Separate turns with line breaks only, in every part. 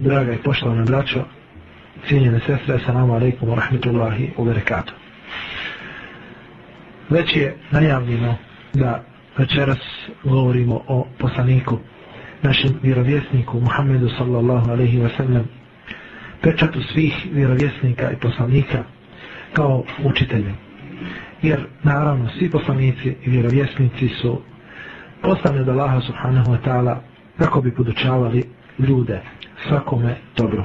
draga i poštovana braćo, cijenjene sestre, salamu alaikum wa rahmetullahi wa barakatuh. Već je najavljeno da večeras govorimo o poslaniku, našem vjerovjesniku Muhammedu sallallahu alaihi wa sallam, pečatu svih vjerovjesnika i poslanika kao učitelju. Jer, naravno, svi poslanici i vjerovjesnici su poslani od Allaha subhanahu wa ta'ala kako bi podučavali ljude, svakome dobro.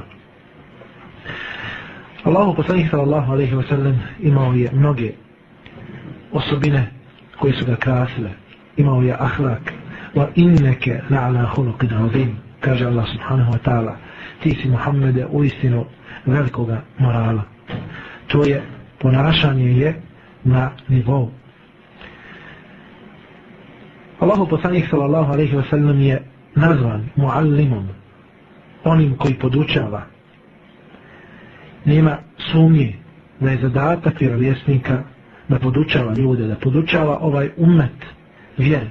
Allahu poslanih sallallahu alaihi wa sallam imao je mnoge osobine koje su ga krasile. Imao je ahlak. Wa inneke la'ala hulukin azim. Kaže Allah subhanahu wa ta'ala. Ti si Muhammede u istinu velikoga morala. To je ponašanje je na nivou. Allahu poslanih sallallahu alaihi wa sallam je nazvan muallimom onim koji podučava. Nema sumnje da je zadatak vjerovjesnika da podučava ljude, da podučava ovaj umet vjeri,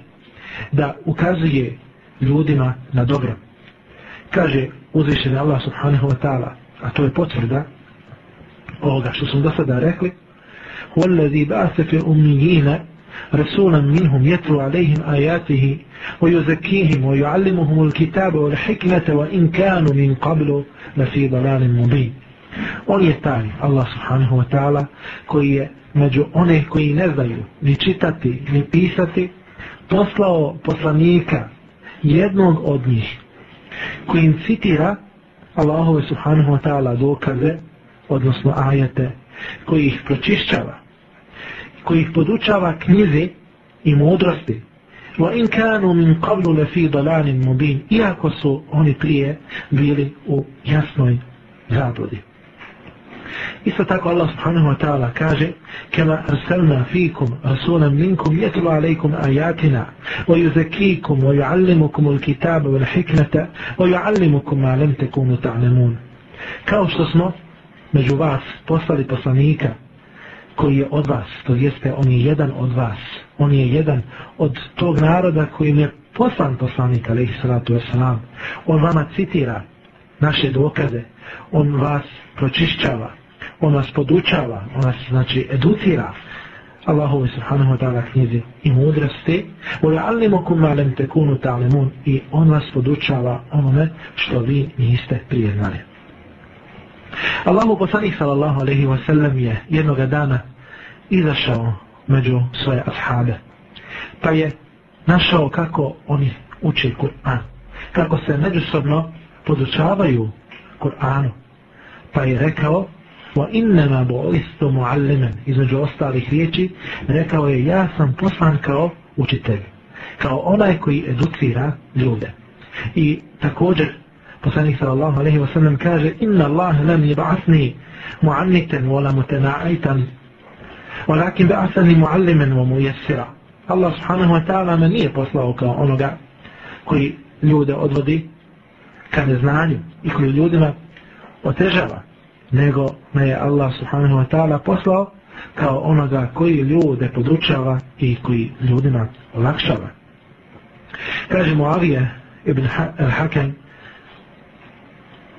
da ukazuje ljudima na dobro. Kaže uzvišen Allah subhanahu wa ta'ala, a to je potvrda ovoga što smo do sada rekli, وَالَّذِي بَعْثَ فِي أُمِّيِّينَ رسولا منهم يتلو عليهم آياته ويزكيهم ويعلمهم الكتاب والحكمة وإن كانوا من قبل لفي ضلال مبين On je taj, Allah subhanahu wa ta'ala, koji je među one koji ne znaju ni čitati ni pisati, poslao poslanika jednog od njih, koji im citira Allahove subhanahu wa ta'ala dokaze, odnosno ajete, koji ih pročišćava koji ih podučava knjize i mudrosti. Wa in kanu min qablu la fi dalalin mubin. Iako su oni prije bili u jasnoj zabludi. Isto tako Allah subhanahu wa ta'ala kaže Kema arsalna fikum rasulam minkum yatlu alaikum ajatina wa yuzakikum wa yuallimukum ul kitaba wal hikmata wa yuallimukum ma lam takunu ta'lamun Kao što smo među vas poslali poslanika koji je od vas, to jeste on je jedan od vas, on je jedan od tog naroda kojim je poslan poslanik, alaihi salatu wasalam. On vama citira naše dokaze, on vas pročišćava, on vas podučava, on vas znači educira. Allahu subhanahu wa ta'ala knjizi i mudrosti u ja'allimukum ma'lem tekunu ta'lemun i on vas podučava onome što vi niste prijednali. Allahu poslanik sallallahu alaihi wa sallam je jednog dana izašao među svoje ashabe. Pa je našao kako oni uče Kur'an. Kako se međusobno podučavaju Kur'anu. Pa je rekao Wa innama bo'istu mu'allimen između ostalih riječi rekao je ja sam poslan kao učitelj. Kao onaj koji edukira ljude. I također Poslanik sallallahu alejhi ve sellem kaže: "Inna Allah lam yub'athni mu'annitan wa la muta'aitan, walakin ba'athani mu'alliman wa muyassira." Allah subhanahu wa ta'ala me nije poslao kao onoga koji ljude odvodi ka neznanju i koji ljudima otežava, nego me je Allah subhanahu wa ta'ala poslao kao onoga koji ljude podučava i koji ljudima olakšava. Kaže Muavije ibn Hakem, ha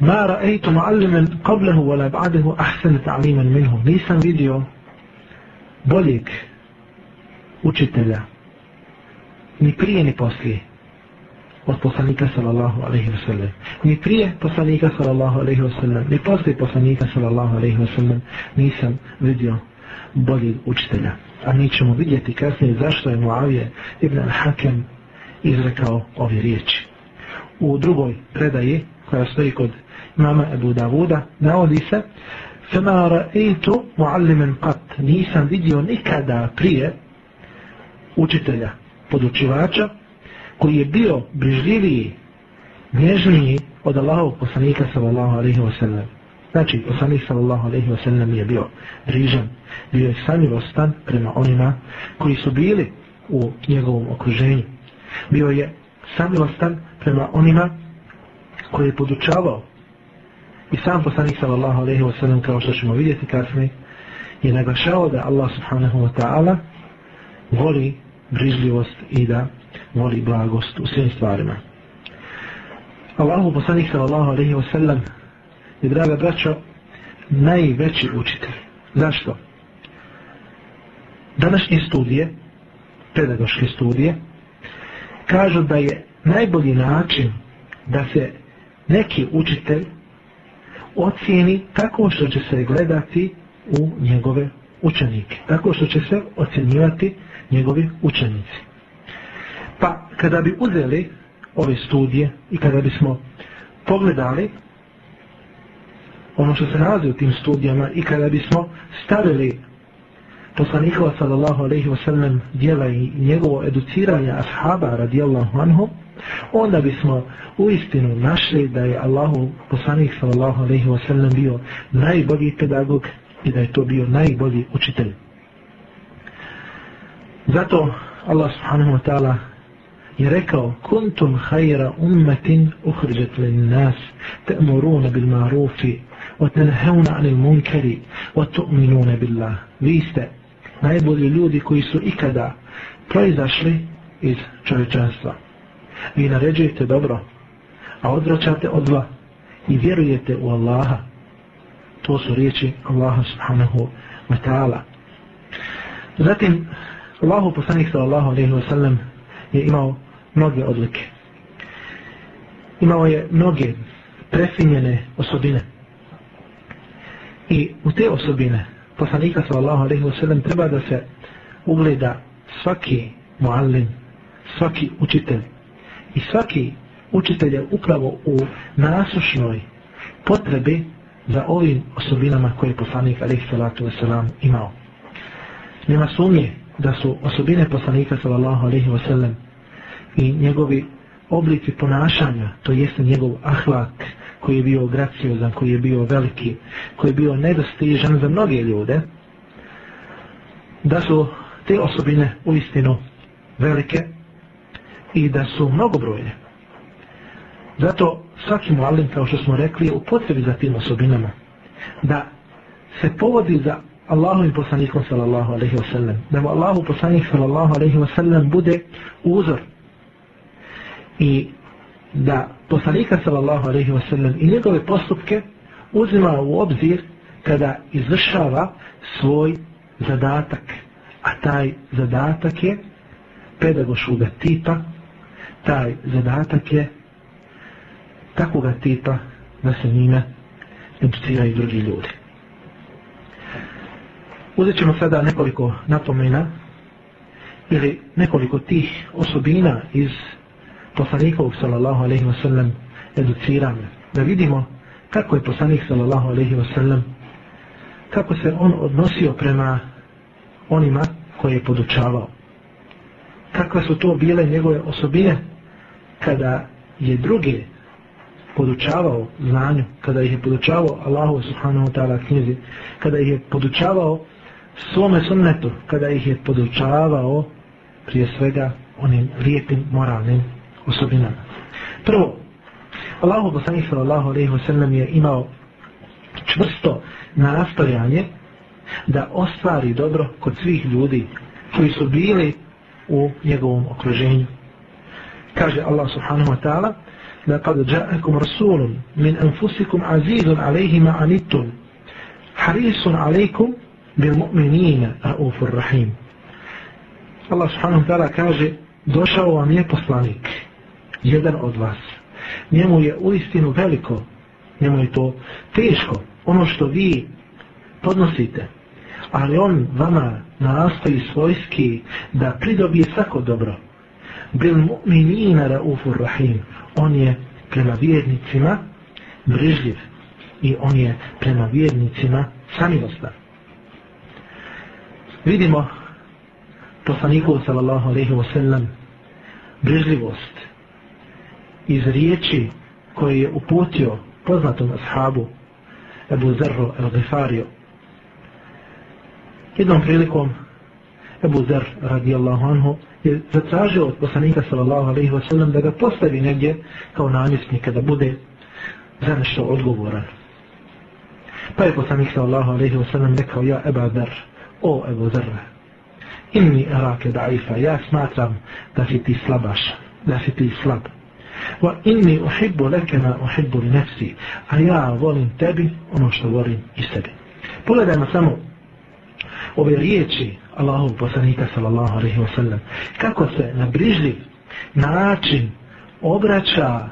ما رأيت معلما قبله ولا بعده أحسن تعليما منه ليس فيديو بوليك وشتلا ni prije ni poslije od poslanika sallallahu alaihi wa sallam ni prije poslanika sallallahu alaihi wa sallam ni poslije poslanika sallallahu alaihi wa sallam nisam vidio bolji učitelja a mi ćemo vidjeti kasnije zašto je Muavije ibn al-Hakem izrekao ove riječi u drugoj predaji koja stoji kod imama Ebu Davuda, navodi se, Fema ra'eitu mu'allimen qat, nisam vidio nikada prije učitelja, podučivača, koji je bio brižljiviji, nježniji od Allahovog poslanika sallallahu alaihi wa sallam. Znači, poslanik sallallahu alaihi wa sallam je bio brižan, bio je samilostan prema onima koji su bili u njegovom okruženju. Bio je samilostan prema onima koje je podučavao I sam poslanik sallallahu alaihi wa sallam, kao što ćemo vidjeti kasnije, je naglašao da Allah subhanahu wa ta'ala voli brižljivost i da voli blagost u svim stvarima. Allahu poslanik sallallahu alaihi wa sallam je, draga braćo, najveći učitelj. Zašto? Današnje studije, pedagoške studije, kažu da je najbolji način da se neki učitelj ocijeni tako što će se gledati u njegove učenike. Tako što će se ocjenjivati njegovi učenici. Pa kada bi uzeli ove studije i kada bismo pogledali ono što se nalazi u tim studijama i kada bismo stavili poslanikova sallallahu alaihi wa sallam djela i njegovo educiranje ashaba radijallahu anhu, onda bismo u istinu našli da je Allahu poslanik sallallahu alaihi wa sallam bio najbolji pedagog i da je to bio najbolji učitelj. Zato Allah subhanahu wa ta'ala je rekao kuntum hajra ummetin uhrđet li nas te'muruna bil marufi wa tenhevna anil munkeri wa tu'minuna billah vi ste najbolji ljudi koji su ikada proizašli iz čovječanstva Vi naređujete dobro, a odvraćate od zla i vjerujete u Allaha. To su riječi Allaha subhanahu wa ta'ala. Zatim, Allahu poslanik sallallahu alaihi wa sallam je imao mnoge odlike. Imao je mnoge prefinjene osobine. I u te osobine poslanika sallallahu alaihi wa sallam treba da se ugleda svaki muallim, svaki učitelj, I svaki učitelj je upravo u nasušnoj potrebi za ovim osobinama koje je poslanik alaih salatu wasalam imao. Nema sumnje da su osobine poslanika sallallahu alaihi wasalam i njegovi oblici ponašanja, to jeste njegov ahlak koji je bio graciozan, koji je bio veliki, koji je bio nedostižan za mnoge ljude, da su te osobine u istinu velike i da su mnogobrojne. Zato svaki muallim, kao što smo rekli, je u potrebi za tim osobinama. Da se povodi za Allahovim poslanikom sallallahu alaihi wasallam. Da mu Allahu poslanik sallallahu alaihi wasallam bude uzor. I da poslanika sallallahu alaihi wasallam i njegove postupke uzima u obzir kada izvršava svoj zadatak. A taj zadatak je pedagoš uga tipa taj zadatak je takvoga tipa da se njime inficiraju drugi ljudi. Uzet ćemo sada nekoliko napomena ili nekoliko tih osobina iz poslanikovog sallallahu alaihi wasallam educirane. Da vidimo kako je poslanik sallallahu alaihi wasallam kako se on odnosio prema onima koje je podučavao. Kakve su to bile njegove osobine kada je druge podučavao znanju, kada ih je podučavao Allahu subhanahu ta'ala knjizi, kada ih je podučavao svome sunnetu, kada ih je podučavao prije svega onim lijepim moralnim osobinama. Prvo, Allahu poslanih sallallahu alaihi wa sallam je imao čvrsto nastojanje da ostvari dobro kod svih ljudi koji su bili u njegovom okruženju. Kaže Allah subhanahu wa ta'ala لقد جاءكم رسول من أنفسكم عزيز عليه ما عنتم حريص عليكم بالمؤمنين رؤوف الرحيم الله سبحانه وتعالى كاجة دوشا وامية بسلانيك يدن أدواس نمو يؤيستين وفالكو نمو يتو تيشكو ono što vi podnosite ali on vama nastoji svojski da pridobije svako dobro bil mu'minina ra'ufur rahim. On je prema vjernicima brižljiv i on je prema vjernicima samilostan. Vidimo poslaniku sallallahu alaihi wa sallam brižljivost iz riječi koje je uputio poznatom ashabu Ebu Zerru el Gifariju. Jednom prilikom Ebu Zer radijallahu anhu je zatražio od poslanika sallallahu alaihi wa sallam da ga postavi negdje kao namjesnika da bude za nešto odgovoran. Pa je poslanik sallallahu alaihi wa sallam rekao ja Eba Dar, o Ebu Zerre, inni arake da'ifa, ja smatram da si ti slabaš, da si ti slab. Wa inni uhibbu lekena uhibbu li nefsi, a ja volim tebi ono što volim i sebi. Pogledajmo samo ove riječi Allahov poslanika sallallahu alaihi wa sallam. Kako se na brižljiv način obraća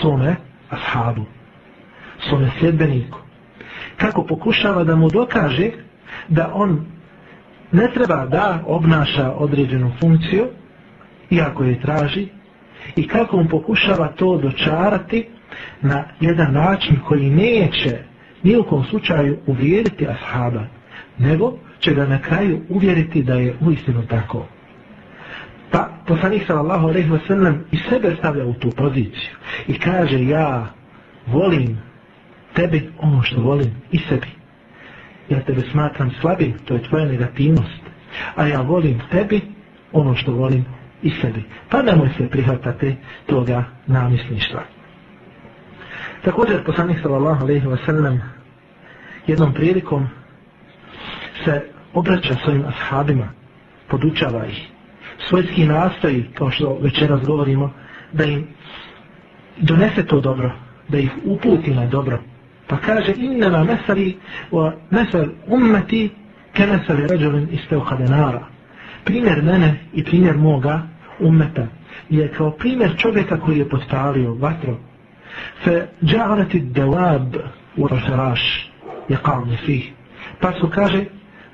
svome ashabu, svome sljedbeniku. Kako pokušava da mu dokaže da on ne treba da obnaša određenu funkciju, iako je traži, i kako on pokušava to dočarati na jedan način koji neće nijekom slučaju uvjeriti ashaba, nego će ga na kraju uvjeriti da je uistinu tako. Pa poslanik sallallahu alejhi ve sellem i sebe stavlja u tu poziciju i kaže ja volim tebe ono što volim i sebi. Ja tebe smatram slabim, to je tvoja negativnost, a ja volim tebi ono što volim i sebi. Pa nemoj se prihvatati toga namisništva. Također poslanik sallallahu alejhi ve sellem jednom prilikom se obraća svojim ashabima, podučava ih, svojski nastoji, kao što večeras govorimo, da im donese to dobro, da ih uputi na dobro. Pa kaže, innama mesali, wa mesal ummeti, kemesali rađulim iz teuhadenara. Primjer mene i primjer moga ummeta je kao primjer čovjeka koji je postavio vatro. Fe džarati devab u rašaraš je kao Pa su kaže,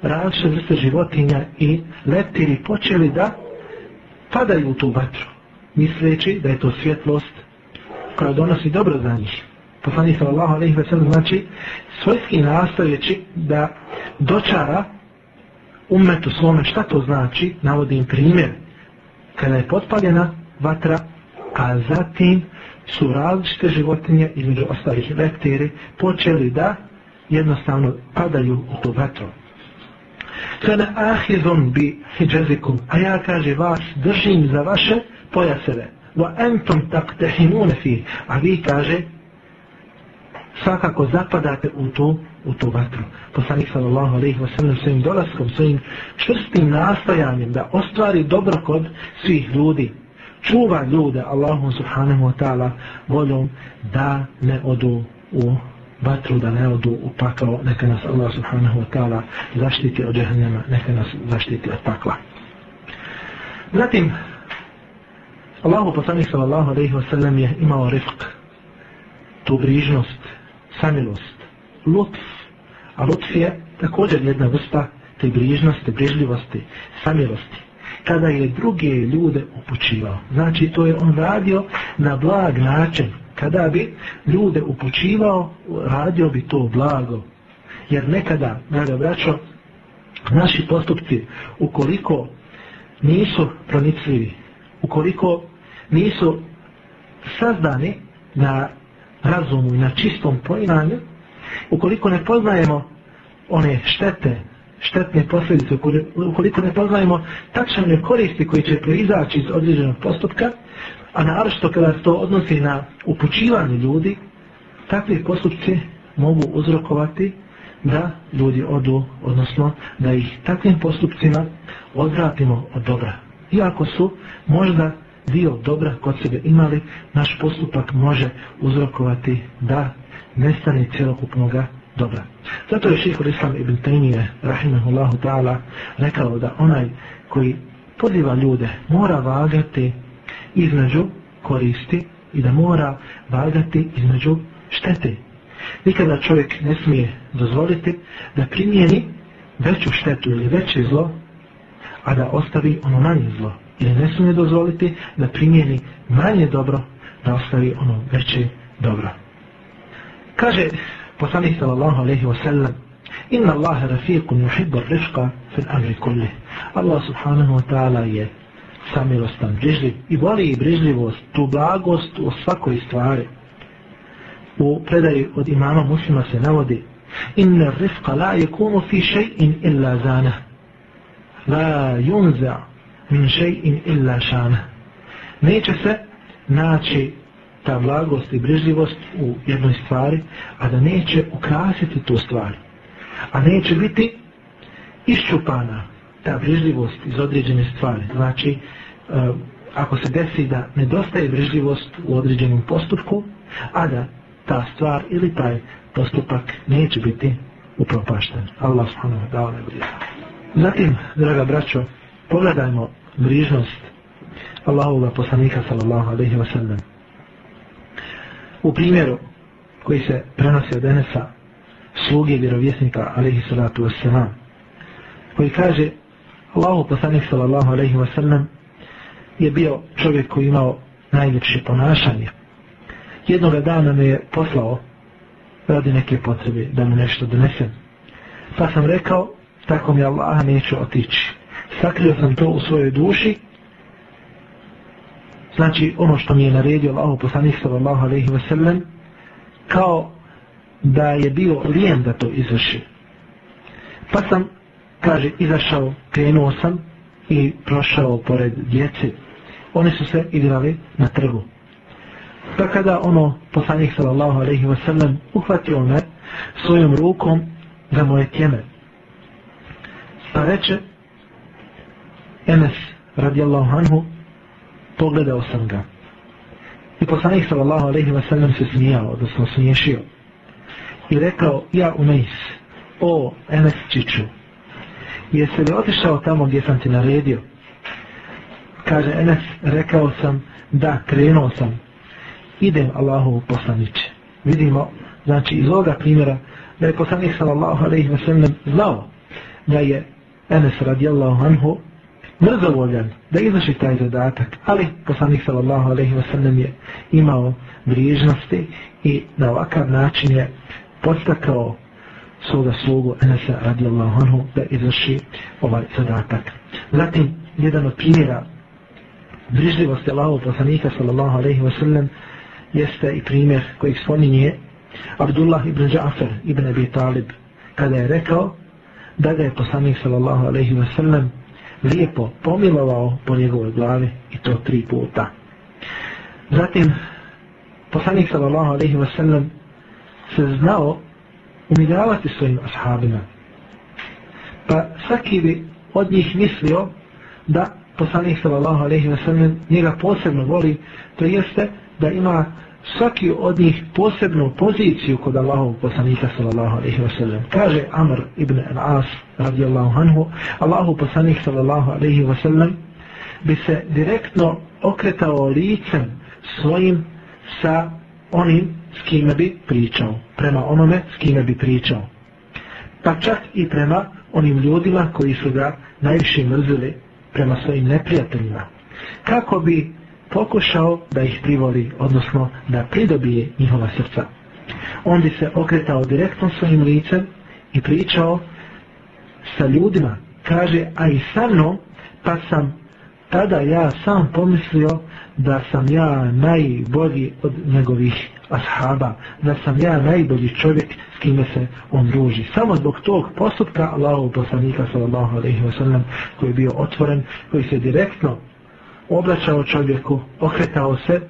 različite vrste životinja i leptiri počeli da padaju u tu vatru, misleći da je to svjetlost koja donosi dobro za njih. Poslani sa Allaho, ali ih veselim, znači svojski nastavljeći da dočara umetu svome šta to znači, navodim primjer, kada je potpaljena vatra, a zatim su različite životinje između ostalih leptiri počeli da jednostavno padaju u tu vatru. Kana ahidun bi hijazikum. A ja kaže vas držim za vaše pojaseve. Wa entum taktehimune fi. A vi kaže svakako zapadate u tu u tu vatru. Poslanik sallallahu alejhi ve sellem svojim dolaskom svojim čvrstim nastojanjem da ostvari dobro kod svih ljudi čuva ljude Allahu subhanahu wa ta'ala volom da ne odu u vatru da ne odu u paklo, neka nas Allah subhanahu wa ta'ala zaštiti od jehanjama, neka nas zaštiti od pakla. Zatim, Allahu poslanih sallallahu alaihi wa sallam je imao rifq, tu brižnost, samilost, lutf, a lutf je također jedna vrsta te brižnosti, brižljivosti, samilosti kada je druge ljude upućivao. Znači, to je on radio na blag način, kada bi ljude upočivao, radio bi to blago. Jer nekada, draga braćo, naši postupci, ukoliko nisu pronicljivi, ukoliko nisu sazdani na razumu i na čistom poimanju, ukoliko ne poznajemo one štete, štetne posljedice, ukoliko ne poznajemo tačne koristi koji će proizaći iz određenog postupka, A naravno kada se to odnosi na upućivanje ljudi, takvi postupci mogu uzrokovati da ljudi odu, odnosno da ih takvim postupcima odvratimo od dobra. Iako su možda dio dobra kod sebe imali, naš postupak može uzrokovati da nestane cjelokupnoga dobra. Zato je šehr Islam ibn Taymiye, rahimahullahu ta'ala, rekao da onaj koji poziva ljude mora vagati između koristi i da mora vagati između štete. Nikada čovjek ne smije dozvoliti da primijeni veću štetu ili veće zlo, a da ostavi ono manje zlo. Ili ne smije dozvoliti da primijeni manje dobro, da ostavi ono veće dobro. Kaže poslanih sallallahu alaihi wa sallam, Inna Allahe rafiqun yuhibbu rifqa fil amri kulli. Allah subhanahu wa ta'ala je samilostan, brižljiv i voli i brižljivost, tu blagost u svakoj stvari. U predaju od imama muslima se navodi Inna rifqa la yakunu fi shay'in illa zana. La yunza min shay'in illa shana. Neće se naći ta blagost i brižljivost u jednoj stvari, a da neće ukrasiti tu stvar. A neće biti iščupana, ta brižljivost iz određene stvari. Znači, e, ako se desi da nedostaje brižljivost u određenom postupku, a da ta stvar ili taj postupak neće biti upropašten. Allah subhanahu dao ne Zatim, draga braćo, pogledajmo brižnost Allahovog poslanika sallallahu alaihi wa sallam. U primjeru koji se prenosi od Enesa sluge vjerovjesnika alaihi salatu wa koji kaže Allahu poslanik sallallahu alejhi ve sellem je bio čovjek koji imao najljepše ponašanje. Jednoga dana me je poslao radi neke potrebe da mu nešto donesem. Pa sam rekao, tako mi Allah neću otići. Sakrio sam to u svojoj duši. Znači, ono što mi je naredio Allah poslanik sallallahu alejhi ve sellem kao da je bio lijen da to izvrši. Pa sam kaže, izašao, krenuo sam i prošao pored djece. Oni su se igrali na trgu. Pa kada ono poslanik sallallahu alaihi wa sallam uhvatio me svojom rukom za moje tjeme. Pa reče Enes radijallahu anhu pogledao sam ga. I poslanik sallallahu alaihi wa sallam se smijao, odnosno smiješio. I rekao, ja umejs, o Enes čiču, jesi li otišao tamo gdje sam ti naredio? Kaže Enes, rekao sam, da, krenuo sam. Idem Allahovu poslaniće. Vidimo, znači iz ovoga primjera, da je poslanik sallallahu alaihi wa sallam znao da je Enes radijallahu anhu mrzovoljan da izaši taj zadatak, ali poslanik sallallahu alaihi wa sallam je imao brižnosti i na ovakav način je postakao svoga slugu Enesa radi Allahu anhu da izvrši ovaj zadatak. Zatim, jedan od primjera brižljivosti Allahov poslanika sallallahu alaihi wa sallam jeste i primjer koji spominje Abdullah ibn Ja'far ibn Abi Talib kada je rekao da ga je poslanik sallallahu alaihi wa sallam lijepo pomilovao po njegove glavi i to tri puta. Zatim, poslanik sallallahu alaihi wa sallam se znao umiljavati svojim ashabima. Pa svaki bi od njih mislio da poslanik sallallahu alaihi wa sallam njega posebno voli, to jeste da ima svaki od njih posebnu poziciju kod Allahovog poslanika sallallahu alaihi wa sallam. Kaže Amr ibn al-As radijallahu anhu, Allahov poslanik sallallahu alaihi wa sallam bi se direktno okretao licem svojim sa onim s kime bi pričao, prema onome s kime bi pričao. Pa čak i prema onim ljudima koji su ga najviše mrzili prema svojim neprijateljima. Kako bi pokušao da ih privoli, odnosno da pridobije njihova srca. On bi se okretao direktno svojim licem i pričao sa ljudima. Kaže, a i sa mnom, pa sam tada ja sam pomislio da sam ja najbolji od njegovih ashaba, da sam ja najbolji čovjek s kime se on druži. Samo zbog tog postupka Allahov poslanika sallallahu alaihi wasallam koji je bio otvoren, koji se direktno oblačao čovjeku, okretao se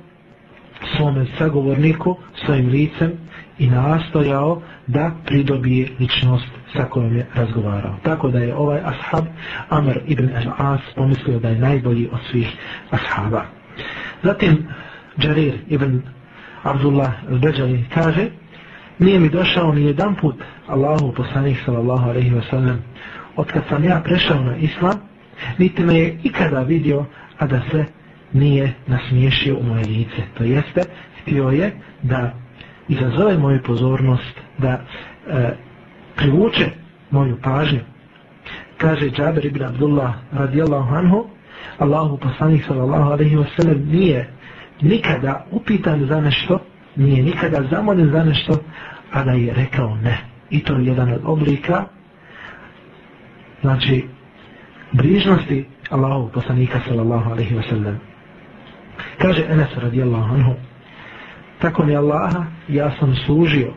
svome sagovorniku, svojim licem, i nastojao da pridobije ličnost sa kojom je razgovarao. Tako da je ovaj ashab Amr ibn al-As pomislio da je najbolji od svih ashaba. Zatim Jarir ibn Abdullah al-Bajali kaže nije mi došao ni jedan put Allahu poslanih sallallahu alaihi wasallam od kad sam ja prešao na islam niti me je ikada vidio a da se nije nasmiješio u moje lice. To jeste, htio je da izazove moju pozornost, da e, privuče moju pažnju. Kaže Džaber ibn Abdullah radijallahu anhu, Allahu poslanih sallallahu alaihi wa sallam nije nikada upitan za nešto, nije nikada zamoljen za nešto, a da je rekao ne. I to je jedan od oblika, znači, brižnosti Allahu poslanika sallallahu alaihi wa sallam. Kaže Enes radijallahu anhu, tako mi Allaha ja sam služio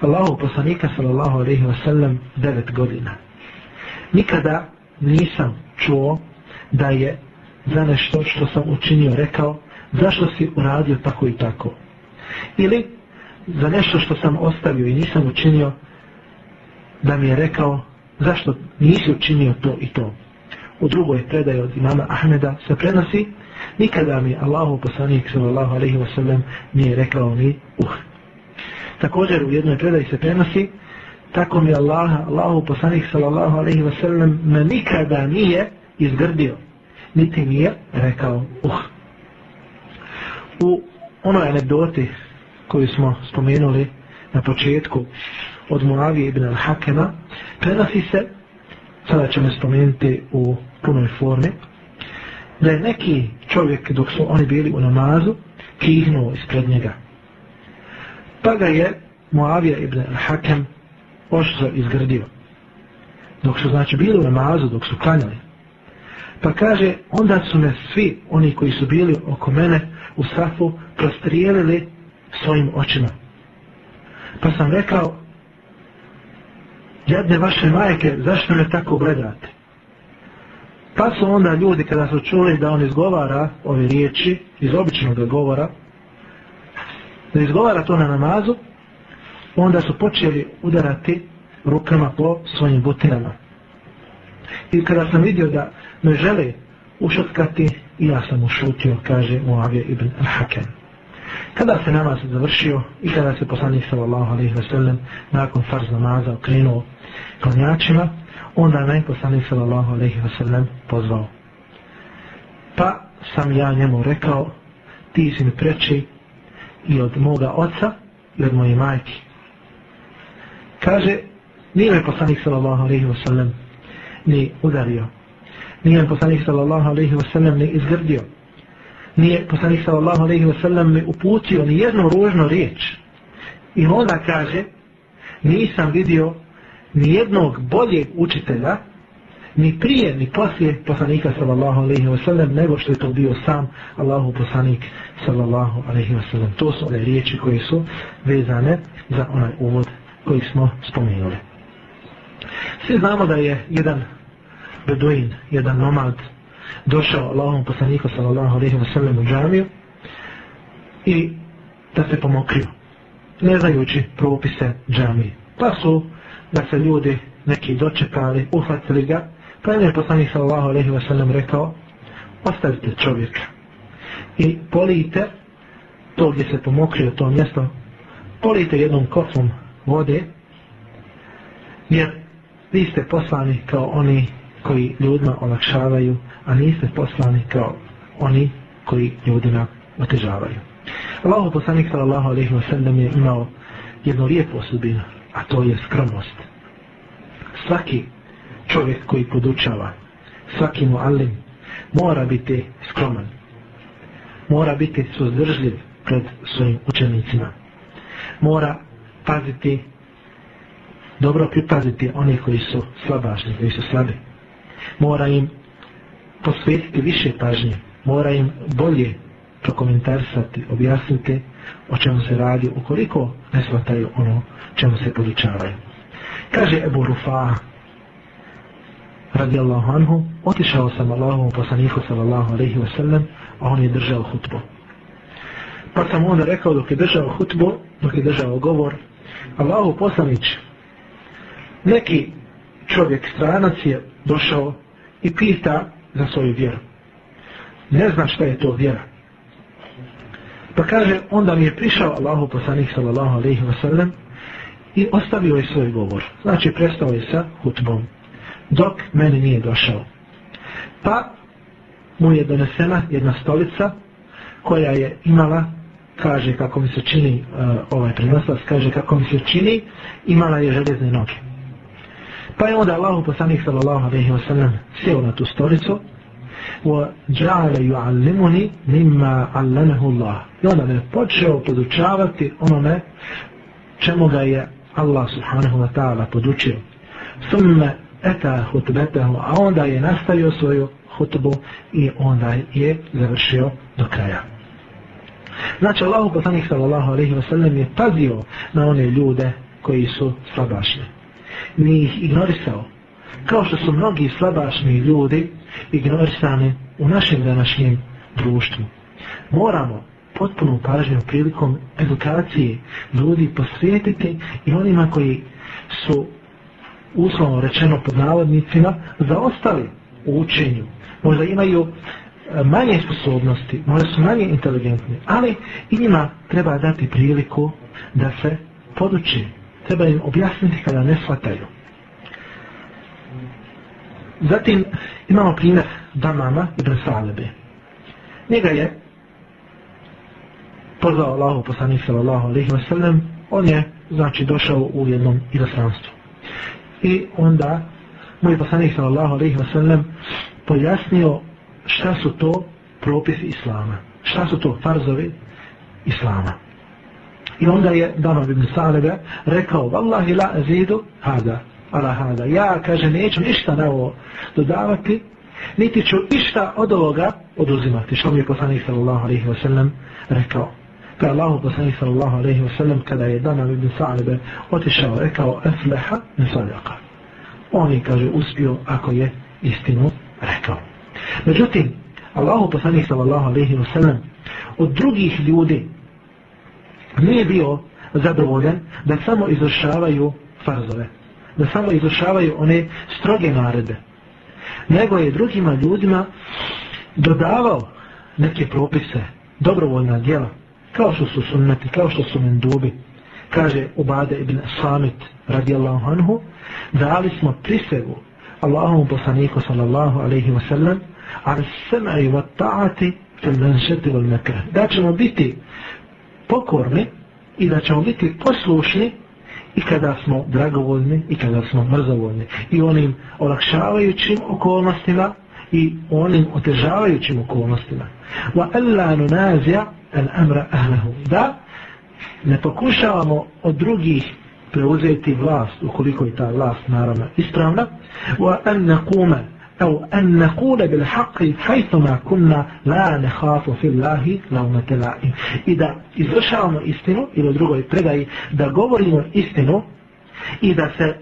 Allahu poslanika sallallahu alaihi wa sallam devet godina nikada nisam čuo da je za nešto što sam učinio rekao zašto si uradio tako i tako ili za nešto što sam ostavio i nisam učinio da mi je rekao zašto nisi učinio to i to u drugoj predaji od imama Ahmeda se prenosi Nikada mi Allahu poslanik sallallahu alejhi ve sellem nije rekao ni uh. Također u jednoj predaji se prenosi tako mi Allaha Allahu poslanik sallallahu alejhi ve sellem me nikada nije izgrdio niti nije rekao uh. U onoj anegdoti koju smo spomenuli na početku od Muavije ibn al-Hakema prenosi se sada ćemo spomenuti u punoj formi da je neki čovjek dok su oni bili u namazu kihnuo ispred njega pa ga je Muavija ibn al-Hakem oštro izgrdio dok su znači bili u namazu dok su klanjali pa kaže onda su me svi oni koji su bili oko mene u safu prostrijelili svojim očima pa sam rekao jedne vaše majke zašto me tako gledate Pa su onda ljudi kada su čuli da on izgovara ove riječi iz običnog govora, da izgovara to na namazu, onda su počeli udarati rukama po svojim butinama. I kada sam vidio da me žele ušutkati, ja sam ušutio, kaže Muavije ibn al-Hakem. Kada se namaz završio i kada se poslanik sallallahu alaihi wa sallam nakon farz namaza okrenuo klanjačima, onda najposlanik sallallahu alejhi ve sellem pozvao pa sam ja njemu rekao ti si mi preči i od moga oca i od moje majke kaže nije me poslanik sallallahu alejhi ve sellem ni udario nije me poslanik sallallahu alejhi ve sellem ni izgrdio nije poslanik sallallahu alejhi ve sellem mi uputio ni jednu ružnu riječ i onda kaže nisam vidio ni jednog boljeg učitelja ni prije ni poslije poslanika sallallahu alejhi ve sellem nego što je to bio sam Allahu poslanik sallallahu alejhi ve sellem to su ove riječi koje su vezane za onaj uvod koji smo spomenuli svi znamo da je jedan beduin jedan nomad došao Allahom poslaniku sallallahu alejhi ve sellem u džamiju i da se pomokrio ne znajući propise džamije pa su da se ljudi neki dočekali, uhvatili ga, pa je poslanik sallallahu alejhi ve sellem rekao: "Ostavite čovjeka." I polite to gdje se pomokrio to mjesto, polite jednom kosom vode, jer vi ste poslani kao oni koji ljudima olakšavaju, a niste poslani kao oni koji ljudima otežavaju. Allahu poslanik sallallahu alejhi ve sellem je imao jednu lijepu osobinu, a to je skromnost. Svaki čovjek koji podučava, svaki muallim, mora biti skroman. Mora biti suzdržljiv pred svojim učenicima. Mora paziti, dobro pripaziti oni koji su slabašni, koji su slabi. Mora im posvetiti više pažnje. Mora im bolje prokomentarsati, objasniti o čemu se radi ukoliko ne shvataju ono čemu se poličavaju. Kaže Ebu Rufa radijallahu anhu otišao sam Allahom poslaniku sallallahu alaihi wa sallam a on je držao hutbu. Pa sam onda rekao dok je držao hutbu, dok je držao govor Allahu poslanić neki čovjek stranac je došao i pita za svoju vjeru. Ne zna šta je to vjera. Pa kaže, onda mi je prišao Allahu poslanik sallallahu alaihi wa sallam i ostavio je svoj govor. Znači, prestao je sa hutbom. Dok meni nije došao. Pa mu je donesena jedna stolica koja je imala kaže kako mi se čini uh, ovaj prenoslas, kaže kako mi se čini imala je železne noge. Pa je onda Allahu poslanik sallallahu alejhi ve sellem sjeo na tu stolicu وجعل يعلمني مما علمه الله i onda me počeo podučavati onome čemu ga je Allah subhanahu wa ta'ala podučio summe eta hutbetahu a onda je nastavio svoju hutbu i onda je završio do kraja znači Allah poslanik sallallahu alaihi wa sallam je pazio na one ljude koji su slabašni nije ih ignorisao kao što su mnogi slabašni ljudi ignorisane u našem današnjem društvu. Moramo potpuno pažnju prilikom edukacije ljudi posvijetiti i onima koji su uslovno rečeno pod navodnicima zaostali u učenju. Možda imaju e, manje sposobnosti, možda su manje inteligentni, ali i njima treba dati priliku da se poduči. Treba im objasniti kada ne shvataju. Zatim imamo primjer Damama i Brsalebe. Njega je pozvao Allahu poslanik sallallahu alejhi ve sellem, on je znači došao u jednom izaslanstvu. I onda mu je poslanik sallallahu alejhi ve sellem pojasnio šta su to propisi islama, šta su to farzovi islama. I onda je Damam ibn Salebe rekao, Wallahi la azidu hada, ala hada. Ja, kaže, neću ništa na ovo dodavati, niti ću ništa od ovoga oduzimati. Što mi je poslanik sallallahu alaihi wa sallam rekao? Pa Allahu poslanik sallallahu alaihi wa sallam kada je dana ibn Sa'alibe otišao, rekao, esleha ne sadaqa. On je, kaže, uspio ako je istinu rekao. Međutim, Allahu poslanik sallallahu alaihi wa sallam od drugih ljudi nije bio zadovoljen da samo izvršavaju farzove da samo izvršavaju one stroge naredbe, nego je drugima ljudima dodavao neke propise, dobrovoljna djela, kao što su sunnati, kao što su mendubi. Kaže Ubade ibn Samit radijallahu anhu, dali smo prisegu Allahomu poslaniku sallallahu alaihi wa sallam, ar sema'i wa ta'ati fil manšeti wal nekra. Da ćemo biti pokorni i da ćemo biti poslušni i kada smo dragovoljni i kada smo mrzovoljni i onim olakšavajućim okolnostima i onim otežavajućim okolnostima wa alla nunazi'a al amra ahlihi da ne pokušavamo od drugih preuzeti vlast ukoliko je ta vlast naravno ispravna wa an naquma أو أن نقول بالحق حيثما كنا لا نخاف في الله لوم تلائي إذا إزوشعنا إستنو إلى درغو إبتدأي da govorimo istinu i da se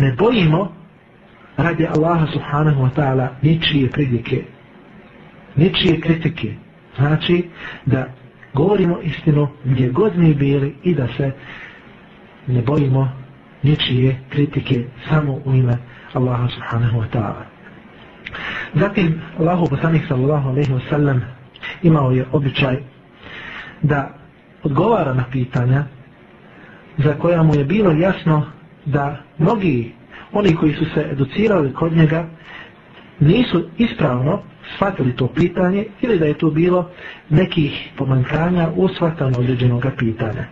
ne bojimo radi Allaha subhanahu wa ta'ala ničije predike, ničije kritike. Znači da govorimo istinu gdje god mi bili i da se ne bojimo ničije kritike samo u ime Allaha subhanahu wa ta'ala. Zatim, Allahu poslanik sallallahu alaihi wa sallam imao je običaj da odgovara na pitanja za koja mu je bilo jasno da mnogi oni koji su se educirali kod njega nisu ispravno shvatili to pitanje ili da je to bilo nekih pomankanja u shvatanju određenog pitanja.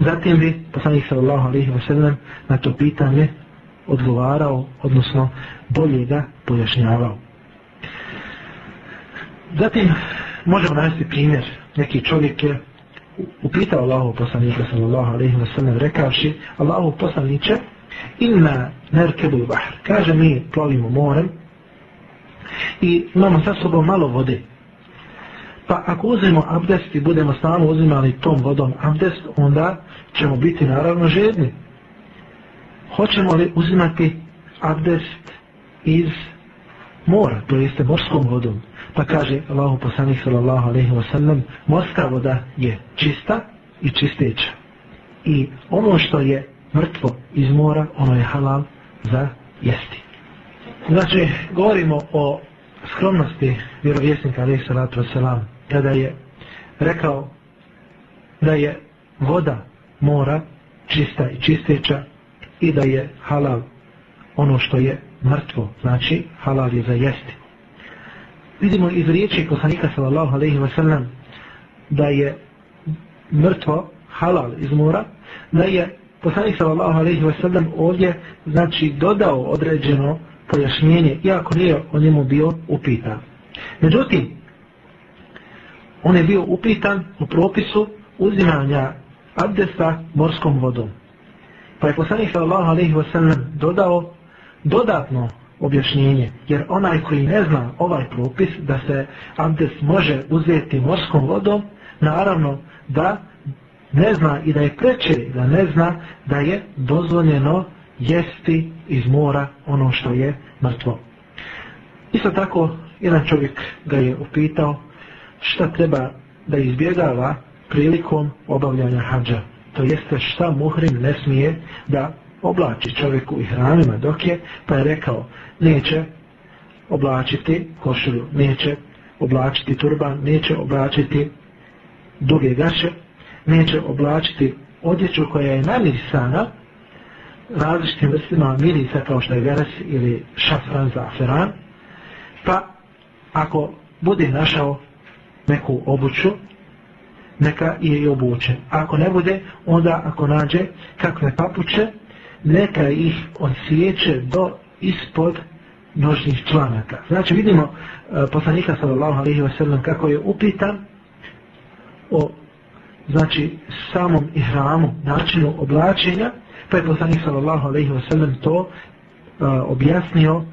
Zatim bi poslanik sallallahu alaihi wa sallam na to pitanje odgovarao, odnosno bolje ga pojašnjavao. Zatim možemo navesti primjer. Neki čovjek je upitao Allahu poslanika sallallahu alaihi wa sallam rekavši Allahu poslaniče inna nerkebu bahr. Kaže mi plovimo morem i imamo sa sobom malo vode. Pa ako uzmemo abdest i budemo stalno uzimali tom vodom abdest, onda ćemo biti naravno žedni hoćemo li uzimati abdest iz mora, to jeste morskom vodom. Pa kaže Allahu poslanik sallallahu alejhi ve sellem, morska voda je čista i čisteća. I ono što je mrtvo iz mora, ono je halal za jesti. Znači, govorimo o skromnosti vjerovjesnika alejhi salatu ve selam kada je rekao da je voda mora čista i čisteća i da je halal ono što je mrtvo, znači halal je za jesti. Vidimo iz riječi poslanika sallallahu alaihi wa sallam da je mrtvo halal iz mora, da je poslanik sallallahu alaihi wa sallam ovdje znači dodao određeno pojašnjenje, iako nije o njemu bio upitan. Međutim, on je bio upitan u propisu uzimanja abdesta morskom vodom. Pa je poslanik sallallahu alaihi wa sallam dodao dodatno objašnjenje, jer onaj koji ne zna ovaj propis da se abdest može uzeti morskom vodom, naravno da ne zna i da je preče da ne zna da je dozvoljeno jesti iz mora ono što je mrtvo. Isto tako, jedan čovjek ga je upitao šta treba da izbjegava prilikom obavljanja hađa to jeste šta muhrim ne smije da oblači čovjeku i hranima dok je, pa je rekao, neće oblačiti košulju, neće oblačiti turban, neće oblačiti duge gaće, neće oblačiti odjeću koja je namirisana različitim vrstima mirisa kao što je veres ili šafran za aferan, pa ako bude našao neku obuću neka je i obuče. Ako ne bude, onda ako nađe kakve papuče, neka ih odsjeće do ispod nožnih članaka. Znači vidimo e, poslanika sallallahu alaihi wasallam kako je upitan o znači samom ihramu, načinu oblačenja, pa je poslanik sallallahu alaihi wasallam to e, objasnio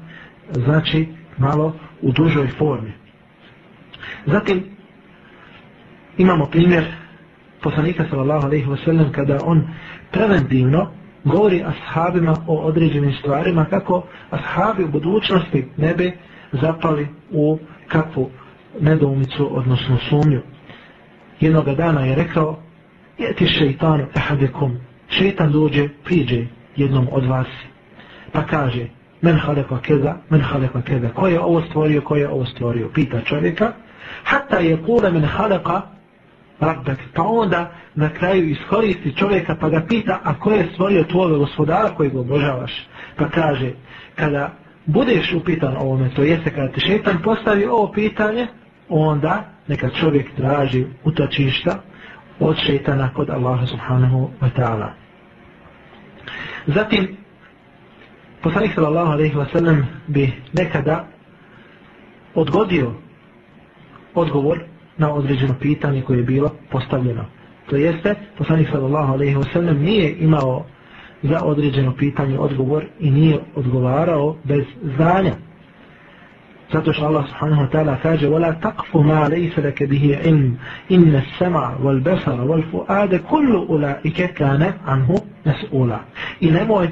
znači malo u dužoj formi. Zatim Imamo primjer poslanika sallallahu alaihi wa sallam kada on preventivno govori ashabima o određenim stvarima kako ashabi u budućnosti ne bi zapali u kakvu nedoumicu odnosno sumnju. Jednoga dana je rekao jeti šeitanu ehadekum šeitan dođe, priđe jednom od vas pa kaže men haleka keda, men haleka keda ko je ovo stvorio, ko je ovo stvorio pita čovjeka hatta je kule men haleka pravdati. Pa onda na kraju iskoristi čovjeka pa ga pita a ko je stvorio tvoje gospodara kojeg obožavaš. Pa kaže, kada budeš upitan ovome, to jeste kada ti šetan postavi ovo pitanje, onda neka čovjek traži utočišta od šetana kod Allaha subhanahu wa ta'ala. Zatim, poslanik sallallahu alaihi wa sallam bi nekada odgodio odgovor na određeno pitanje koje je bilo postavljeno. To jeste, poslanik sallallahu alaihi wa sallam nije imao za određeno pitanje odgovor i nije odgovarao bez znanja. Zato što Allah subhanahu wa ta'ala kaže وَلَا تَقْفُ مَا لَيْسَ لَكَ بِهِ عِلْمُ إِنَّ السَّمَعَ وَالْبَسَرَ وَالْفُعَادَ كُلُّ أُولَٰئِكَ كَانَ عَنْهُ نَسْئُولَ I nemoj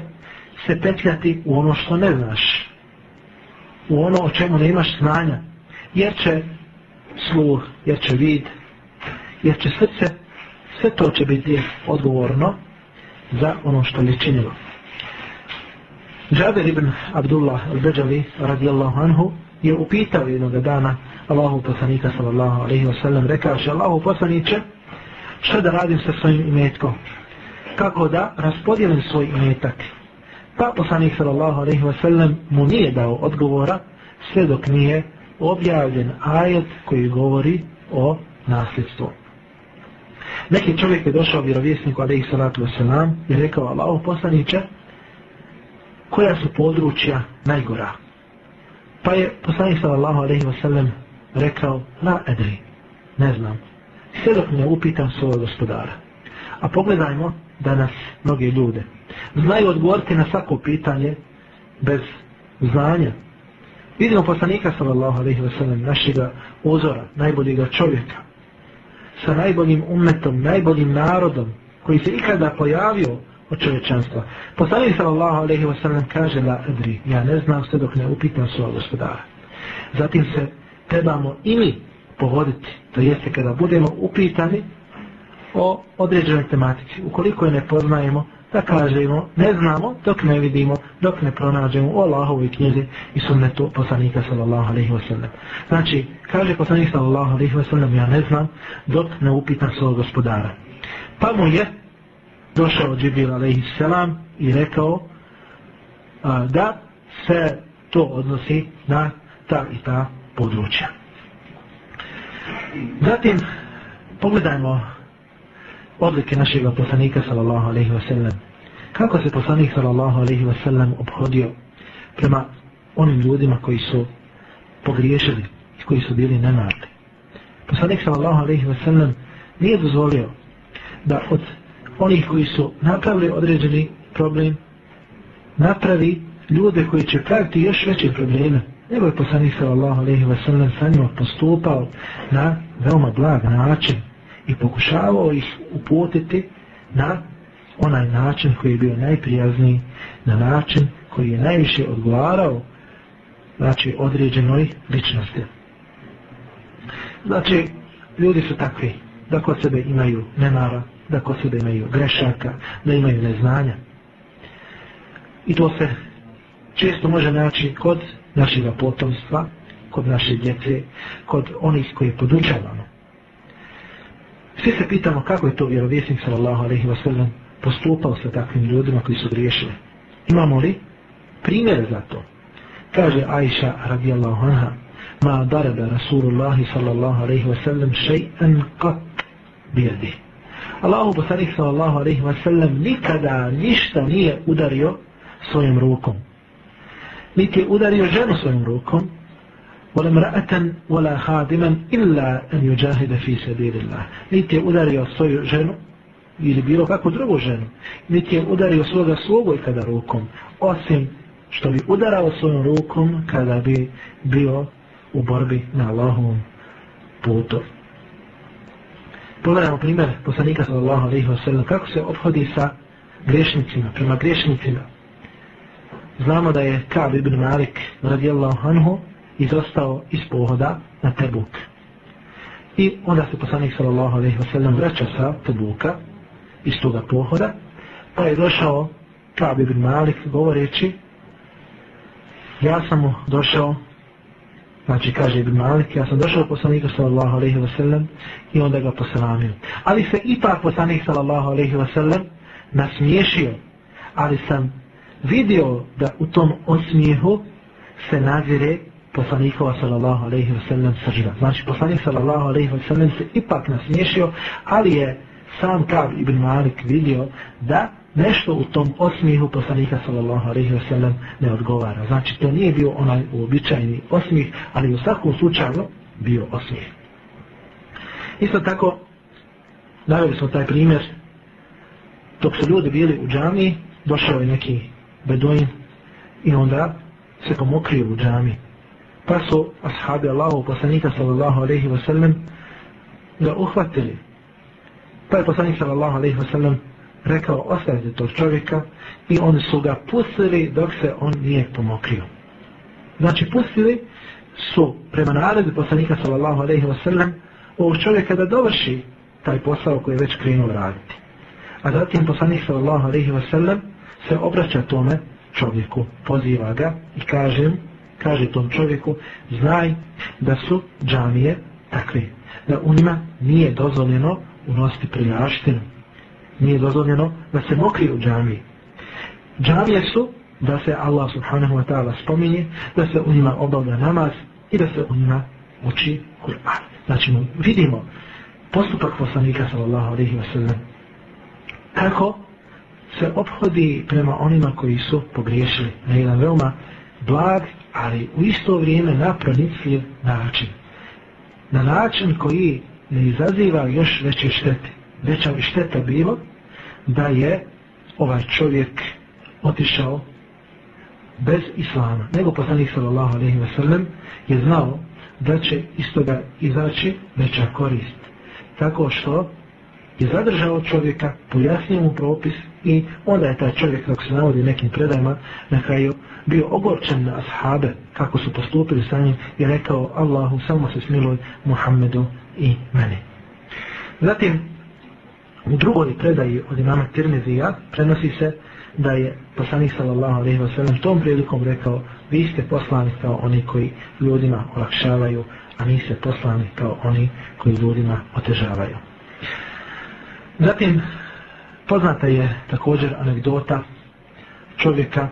se petljati u ono što ne znaš. U ono o čemu ne imaš znanja. Jer će sluh, jače vid, jače srce, sve to će biti odgovorno za ono što li činilo. Džaber ibn Abdullah al-Bajali radijallahu anhu je upitao jednog dana Allahu poslanika sallallahu alaihi wa sallam rekao še Allahu poslaniće šta da radim sa svojim imetkom kako da raspodijelim svoj imetak pa poslanik sallallahu alaihi wa sallam mu nije dao odgovora sve dok nije objavljen ajet koji govori o nasljedstvu. Neki čovjek je došao vjerovjesniku alaihi salatu wasalam i rekao Allaho poslaniće koja su područja najgora. Pa je poslanik sallallahu alaihi wasalam rekao la edri, ne znam. Sve dok ne upitam svoj gospodara. A pogledajmo danas mnoge ljude. Znaju odgovoriti na svako pitanje bez znanja, Vidimo poslanika sallallahu alaihi wa sallam, našega uzora, najboljega čovjeka, sa najboljim umetom, najboljim narodom, koji se ikada pojavio od čovječanstva. Poslanik sallallahu alaihi wa sallam kaže, la adri, ja ne znam sve dok ne upitam svoja gospodara. Zatim se trebamo i mi povoditi, to jeste kada budemo upitani o određenoj tematici. Ukoliko je ne poznajemo, da kažemo, ne znamo dok ne vidimo, dok ne pronađemo u Allahovi knjizi i sunnetu poslanika sallallahu alaihi wa sallam. Znači, kaže poslanik sallallahu alaihi wa sallam, ja ne znam dok ne upitam svog gospodara. Pa mu je došao Džibir alaihi salam i rekao a, da se to odnosi na ta i ta područja. Zatim, pogledajmo odlike našeg poslanika sallallahu alaihi wa sallam. Kako se poslanik sallallahu alaihi wa sallam obhodio prema onim ljudima koji su pogriješili i koji su bili nenadni. Poslanik sallallahu alaihi wa sallam nije dozvolio da od onih koji su napravili određeni problem napravi ljude koji će praviti još veće probleme. Nego je poslanik sallallahu alaihi wa sallam sa njima postupao na veoma blag način i pokušavao ih upotiti na onaj način koji je bio najprijazniji, na način koji je najviše odgovarao znači određenoj ličnosti. Znači, ljudi su takvi da kod sebe imaju nemara, da kod sebe imaju grešaka, da imaju neznanja. I to se često može naći kod našeg potomstva, kod naše djece, kod onih koje podučavamo. Svi se pitamo kako je to vjerovjesnik sallallahu alaihi wa sallam postupao sa takvim ljudima koji su griješili. Imamo li primjere za to? Kaže Aisha radijallahu anha Ma darada Rasulullahi sallallahu alaihi wa sallam še'an kat bijedi. Allahu posanik sallallahu alaihi wa sallam nikada ništa nije udario svojim rukom. Niti je udario ženu svojim rukom, ولا امرأة ولا خادما إلا أن يجاهد في سبيل الله نيت يؤذر يصوي جنو ili bilo kakvu drugu ženu, niti je udario svoga slugu i kada rukom, osim što bi udarao svojom rukom kada bi bio u borbi na Allahovom putu. Pogledamo primjer poslanika sallallahu alaihi wa kako se obhodi sa griješnicima, prema griješnicima. Znamo da je Ka'b ibn Malik radijallahu anhu izostao iz pohoda na Tebuk. I onda se poslanik sallallahu alejhi ve sellem vraća sa Tebuka iz toga pohoda, pa je došao Kabe bin Malik govoreći ja sam mu došao znači kaže Ibn Malik ja sam došao poslanika sallallahu alejhi ve sellem i onda ga poslanio. Ali se ipak poslanik sallallahu alejhi ve sellem nasmiješio, ali sam vidio da u tom osmijehu se nazire poslanikova sallallahu alaihi wa sallam sađiva. Znači, poslanik sallallahu alaihi wa sallam se ipak nasmiješio, ali je sam Kab ibn Malik vidio da nešto u tom osmihu poslanika sallallahu alaihi wa sallam ne odgovara. Znači, to nije bio onaj uobičajni osmih, ali u svakom slučaju bio osmih. Isto tako, navili smo taj primjer, dok su ljudi bili u džami, došao je neki beduin i onda se pomokrio u džami pa su ashabi Allahu poslanika sallallahu alaihi wa sallam ga uhvatili pa je poslanik sallallahu alaihi wa sallam rekao ostavite tog čovjeka i oni su ga pustili dok se on nije pomokrio znači pustili su prema naredbi poslanika sallallahu alaihi wa sallam ovog čovjeka da dovrši taj posao koji je već krenuo raditi a zatim poslanik sallallahu alaihi wa sallam se obraća tome čovjeku poziva ga i kaže mu kaže tom čovjeku, znaj da su džamije takve, da u njima nije dozvoljeno unositi prljaštinu, nije dozvoljeno da se mokri u džamiji. Džamije su da se Allah subhanahu wa ta'ala spominje, da se u njima obavlja namaz i da se u njima uči Kur'an. Znači, vidimo postupak poslanika sallallahu alaihi wa sallam kako se obhodi prema onima koji su pogriješili na jedan veoma blag, ali u isto vrijeme na pronicljiv način. Na način koji ne izaziva još veće štete. Veća bi šteta bilo da je ovaj čovjek otišao bez islama. Nego poslanik sallallahu alaihi wa sallam je znao da će iz toga izaći veća korist. Tako što je zadržao čovjeka, pojasnio mu propis i onda je taj čovjek kako se navodi nekim predajima na kraju bio ogorčen na ashabe kako su postupili sa njim i rekao Allahu samo se smiluj Muhammedu i meni zatim u drugoj predaji od imama Tirmizija prenosi se da je poslanik sallallahu alejhi ve sellem tom prilikom rekao vi ste poslani kao oni koji ljudima olakšavaju a mi se poslani kao oni koji ljudima otežavaju zatim Poznata je također anegdota čovjeka,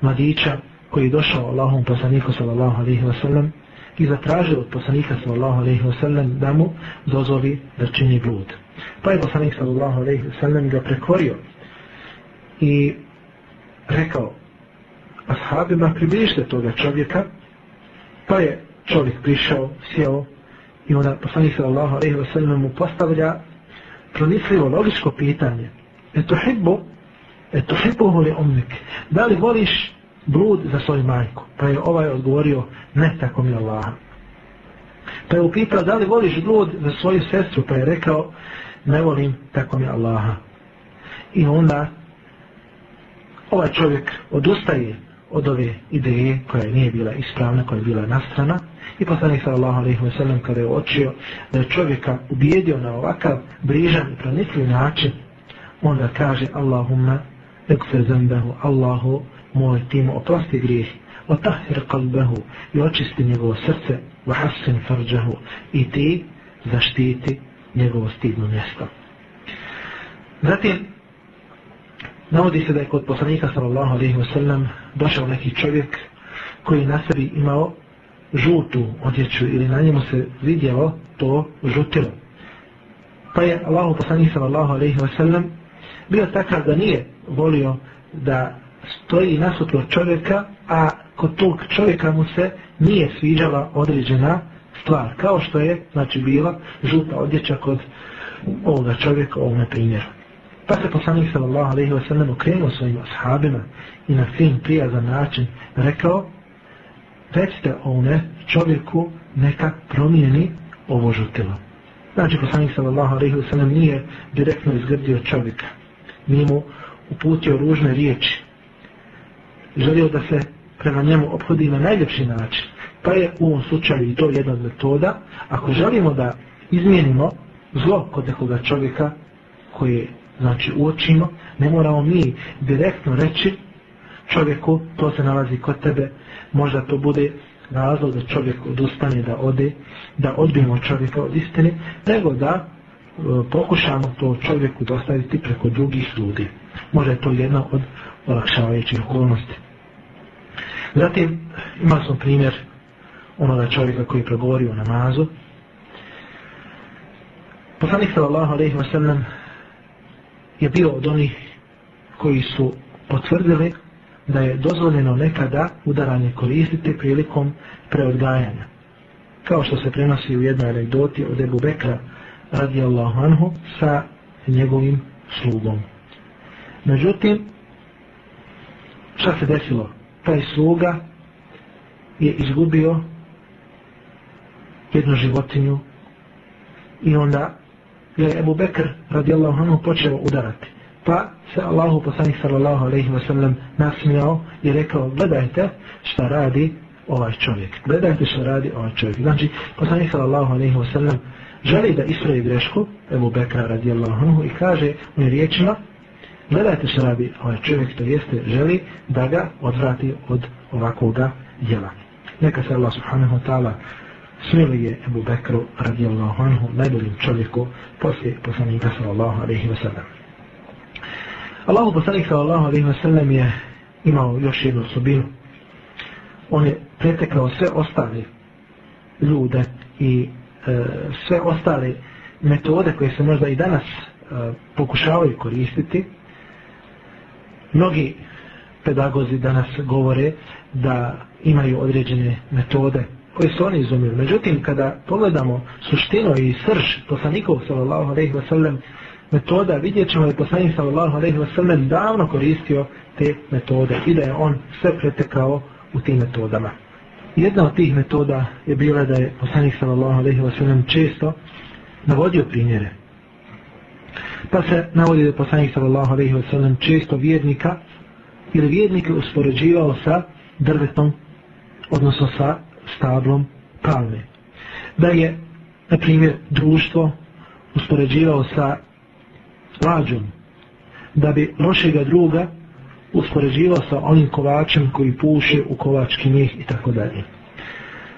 mladića, koji je došao Allahom poslaniku sallallahu alaihi wasallam i zatražio od poslanika sallallahu alaihi wasallam da mu dozovi da čini blud. Pa je poslanik sallallahu alaihi wasallam ga prekorio i rekao ashabima približite toga čovjeka pa je čovjek prišao, sjeo i onda poslanik sallallahu alaihi wasallam mu postavlja pronislivo, logičko pitanje. E to hibbo, e to hibbo voli umnik. Da li voliš blud za svoju majku? Pa je ovaj odgovorio, ne tako mi Allah. Pa je upitao, da li voliš blud za svoju sestru? Pa je rekao, ne volim tako mi Allaha. I onda ovaj čovjek odustaje od ove ideje koja nije bila ispravna, koja je bila nastrana. I poslanik sallallahu alaihi wa sallam kada je očio da je čovjeka ubijedio na ovakav brižan i pronisljiv način, onda kaže Allahumma ekfer zembehu Allahu moj timu oprosti grijeh wa tahir kalbehu i očisti njegovo srce wa hasin farđahu i ti zaštiti njegovo stidno mjesto. Zatim, navodi se da je kod poslanika sallallahu alaihi wasallam došao neki čovjek koji na sebi imao žutu odjeću ili na njemu se vidjelo to žutilo. Pa je Allah poslanik sallallahu alaihi wasallam bio takav da nije volio da stoji nasutno čovjeka, a kod tog čovjeka mu se nije sviđala određena stvar, kao što je, znači, bila žuta odjeća kod ovoga čovjeka, ovome primjeru. Pa se poslanik sallallahu alaihi wa sallam okrenuo svojim ashabima i na fin prijazan način rekao recite one čovjeku neka promijeni ovo žutilo. Znači poslanik sallallahu alaihi wa sallam nije direktno izgrdio čovjeka. Nije mu uputio ružne riječi. Želio da se prema njemu obhodi na najljepši način. Pa je u ovom slučaju i to jedna od metoda. Ako želimo da izmijenimo zlo kod nekoga čovjeka koji znači u očima, ne moramo mi direktno reći čovjeku, to se nalazi kod tebe, možda to bude razlog da čovjek odustane da ode, da odbimo čovjeka od istine, nego da e, pokušamo to čovjeku dostaviti preko drugih ljudi. Možda je to jedna od olakšavajućih okolnosti. Zatim, imao sam primjer onoga čovjeka koji je progovorio namazu. Poslanik sallallahu alaihi wa sallam je bio od onih koji su potvrdili da je dozvoljeno nekada udaranje koristiti prilikom preodgajanja. Kao što se prenosi u jednoj anegdoti od Ebu Bekra radijallahu anhu sa njegovim slugom. Međutim, šta se desilo? Taj sluga je izgubio jednu životinju i onda jer je Ebu Bekr radijallahu anhu počeo udarati. Pa se Allahu poslanih sallallahu alaihi wa sallam nasmijao i rekao gledajte šta radi ovaj čovjek. Gledajte šta radi ovaj čovjek. Znači poslanih sallallahu alaihi wa sallam želi da ispravi grešku Ebu Bekra radijallahu anhu i kaže u riječima gledajte šta radi ovaj čovjek to jeste želi da ga odvrati od ovakvoga djela. Neka se Allah subhanahu wa ta ta'ala sveli je Ebu Bekru radijallahu anhu najboljim čovjeku poslije poslanika sallallahu alaihi wa sallam. Allahu poslanik sallallahu alaihi wa sallam je imao još jednu osobinu. On je pretekao sve ostale ljude i e, sve ostale metode koje se možda i danas e, pokušavaju koristiti. Mnogi pedagozi danas govore da imaju određene metode koje su oni izumili. Međutim, kada pogledamo suštino i srž poslanikov sallallahu alaihi wa sallam metoda, vidjet ćemo da poslanik sallallahu alaihi wa sallam davno koristio te metode i da je on sve pretekao u tim metodama. Jedna od tih metoda je bila da je poslanik sallallahu alaihi wa sallam često navodio primjere. Pa se navodi da je poslanik sallallahu alaihi wa sallam često vjernika ili vjernike uspoređivao sa drvetom, odnosno sa stablom palme. Da je, na primjer, društvo uspoređivao sa lađom, da bi lošega druga uspoređivao sa onim kovačem koji puše u kovački njih i tako dalje.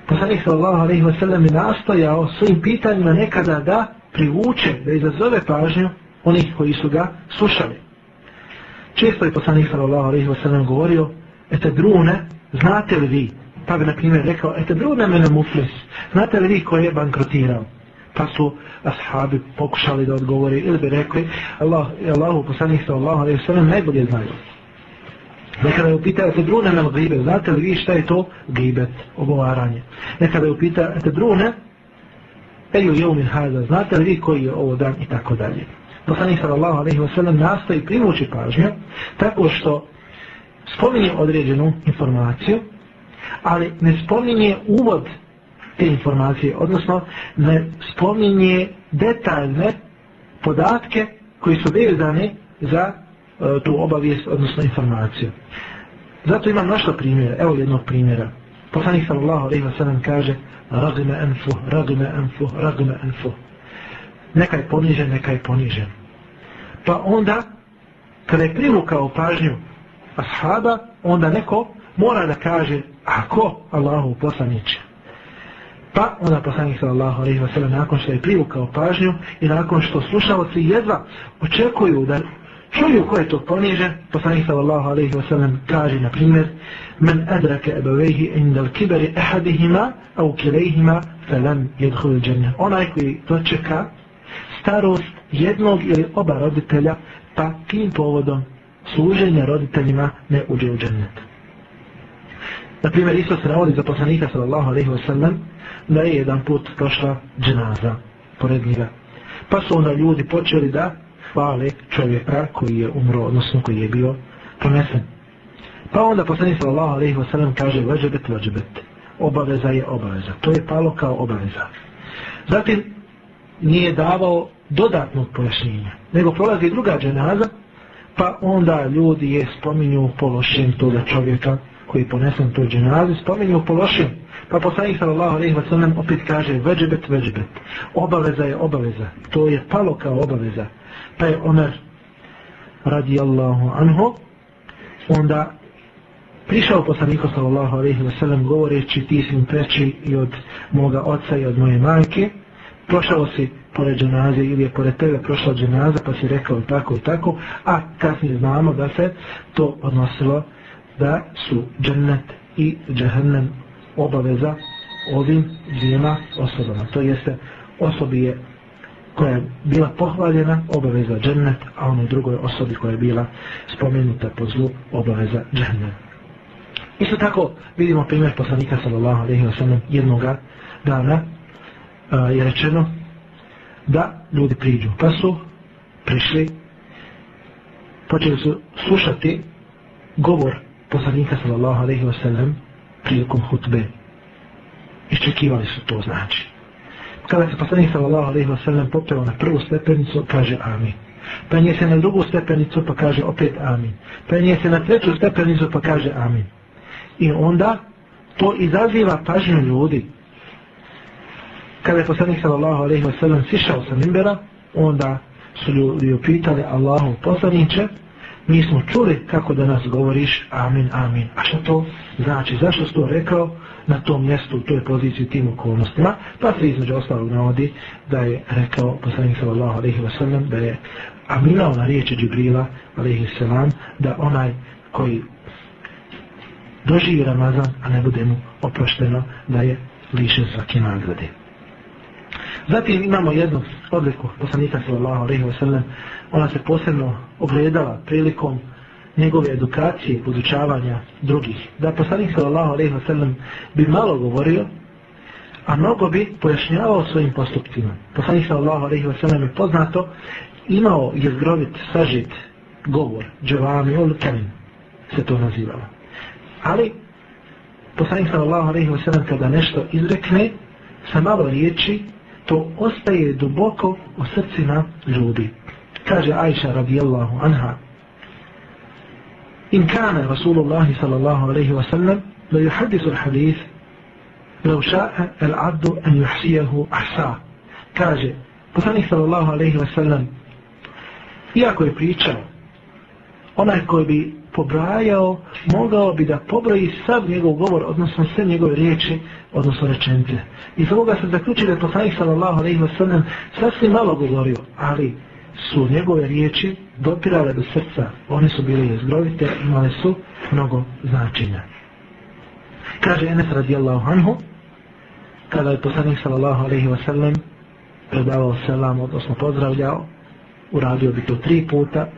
Poslanih sallahu alaihi wa sallam je nastojao svojim pitanjima nekada da privuče, da izazove pažnju onih koji su ga slušali. Često je poslanih sallahu alaihi wa sallam govorio, ete drune, znate li vi pa bi na primjer rekao, ete bilo na mene muflis, znate li vi ko je bankrotirao? Pa su ashabi pokušali da odgovore ili bi rekli, Allah, Allahu poslanih sa Allahu, ali sve najbolje znaju. Nekada je upitao, ete druna nam gribet, znate li vi šta je to? Gribet, ogovaranje. Nekada je upitao, ete druna, eju jeumin hada, znate li vi koji je ovo dan i tako dalje. Poslanih sa Allahu, ali nastoji privući pažnju, tako što spominje određenu informaciju, ali ne spominje uvod te informacije, odnosno ne spominje detaljne podatke koji su vezani za e, tu obavijest, odnosno informaciju. Zato imam našla primjera, evo jednog primjera. Poslanik sallallahu alaihi wa sallam kaže Ragme enfu, ragme enfu, ragme enfu. Neka je ponižen, neka je ponižen. Pa onda, kada je privukao pažnju ashaba, onda neko mora da kaže Ako Allahu poslaniče. Pa onda poslanik sallallahu alejhi ve sellem nakon što je privukao pažnju i nakon što slušalci jedva očekuju da čuju ko je to ponižen, poslanik sallallahu alejhi ve sellem kaže na primjer: "Men adraka abawayhi inda al-kibr ahadihima aw kilayhima falam yadkhul al-jannah." Onaj koji to čeka starost jednog ili oba roditelja pa tim povodom služenja roditeljima ne uđe u džennet. Na primjer, isto se navodi za poslanika sallallahu alaihi wa sallam, da je jedan put prošla dženaza pored njega. Pa su onda ljudi počeli da hvale čovjeka koji je umro, odnosno koji je bio ponesen. Pa onda poslanik sallallahu alaihi wa sallam kaže, vađebet, vađebet, obaveza je obaveza. To je palo kao obaveza. Zatim, nije davao dodatno pojašnjenje, nego prolazi druga dženaza, pa onda ljudi je spominju pološen toga čovjeka, koji je ponesen tu dženazi, spomeni u pološinu. Pa poslanik sallallahu alaihi wa sallam opet kaže veđebet, veđebet. Obaveza je obaveza. To je palo kao obaveza. Pa je Omer radijallahu anhu onda prišao poslanik sallallahu alaihi wa sallam govoreći ti si preči i od moga oca i od moje majke. Prošao si pored dženaze ili je pored tebe prošla dženaza pa si rekao tako i tako. A kasnije znamo da se to odnosilo na da su džennet i džehennem obaveza ovim dvijema osobama. To jeste osobi je koja je bila pohvaljena, obaveza džennet, a onoj drugoj osobi koja je bila spomenuta po zlu, obaveza džennet. Isto tako vidimo primjer poslanika sallallahu alaihi wa sallam jednoga dana a, je rečeno da ljudi priđu. Pa su prišli, počeli su slušati govor poslanika sallallahu alaihi wa sallam prilikom hutbe. Iščekivali su to znači. Kada se poslanik sallallahu alaihi wa sallam popeo na prvu stepenicu, kaže amin. Pa nije se na drugu stepenicu, pa kaže opet amin. Pa nije se na treću stepenicu, pa kaže amin. I onda to izaziva pažnju ljudi. Kada je poslanik sallallahu alaihi wa sallam sišao sa mimbera, onda su ljudi upitali Allahu poslaniće, mi smo čuli kako da nas govoriš amin, amin. A što to znači? Zašto si to rekao na tom mjestu, u toj poziciji, u tim okolnostima? Pa se između ostalog navodi da je rekao poslanik sallallahu alaihi wa sallam da je aminao na riječi Džibrila alaihi sallam da onaj koji doživi Ramazan, a ne bude mu oprošteno da je liše svake nagrade. Zatim imamo jednu odliku poslanika sallallahu alaihi wa sallam ona se posebno ogledala prilikom njegove edukacije, podučavanja drugih. Da poslanik sallallahu alejhi ve sellem bi malo govorio, a mnogo bi pojašnjavao svojim postupcima. Poslanik sallallahu alejhi ve sellem je poznato imao je zgrovit sažit govor, džavami ul kerim se to nazivalo. Ali poslanik sallallahu alejhi ve sellem kada nešto izrekne sa malo riječi, to ostaje duboko u srcima ljudi kaže Aisha radijallahu anha in kana Rasulullah sallallahu alaihi wa sallam da yuhadisu l-hadith lau ša'a al-abdu an yuhsijahu ahsa kaže poslanik sallallahu alaihi wa sallam iako je pričao onaj koji bi pobrajao mogao bi da pobroji sav njegov govor odnosno sve njegove riječi odnosno rečenice iz ovoga se zaključi da je poslanik sallallahu alaihi wa sallam sasvim malo govorio ali su njegove riječi dopirale do srca. One su bile jezgrovite, imale su mnogo značenja. Kaže Enes radijallahu anhu, kada je poslanik sallallahu alaihi wa sallam predavao selam, odnosno pozdravljao, uradio bi to tri puta,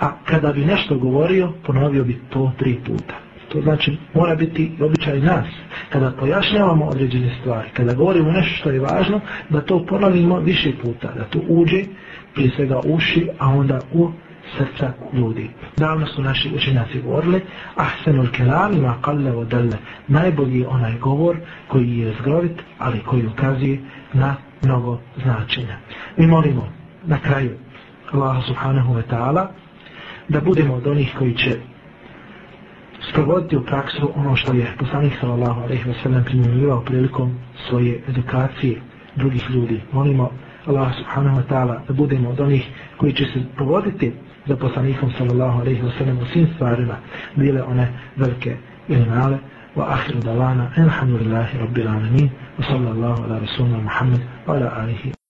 a kada bi nešto govorio, ponovio bi to tri puta. To znači, mora biti običaj nas, kada pojašnjavamo određene stvari, kada govorimo nešto što je važno, da to ponovimo više puta, da to uđe, prije svega uši, a onda u srca ljudi. Davno su naši učenjaci govorili, ahsenul kelamima kalle vodelle, najbolji je onaj govor koji je zgrovit, ali koji ukazuje na mnogo značenja. Mi molimo na kraju Allah subhanahu wa ta'ala da budemo od onih koji će sprovoditi u praksu ono što je poslanik sallallahu alaihi wa sallam primjerivao prilikom svoje edukacije drugih ljudi. Molimo Allah subhanahu wa ta'ala da budemo od onih koji će se provoditi za poslanikom sallallahu alaihi wa sallam u svim stvarima bile one velike ili male wa ahiru davana alhamdulillahi rabbil alamin wa sallallahu ala rasulna muhammad wa ala alihi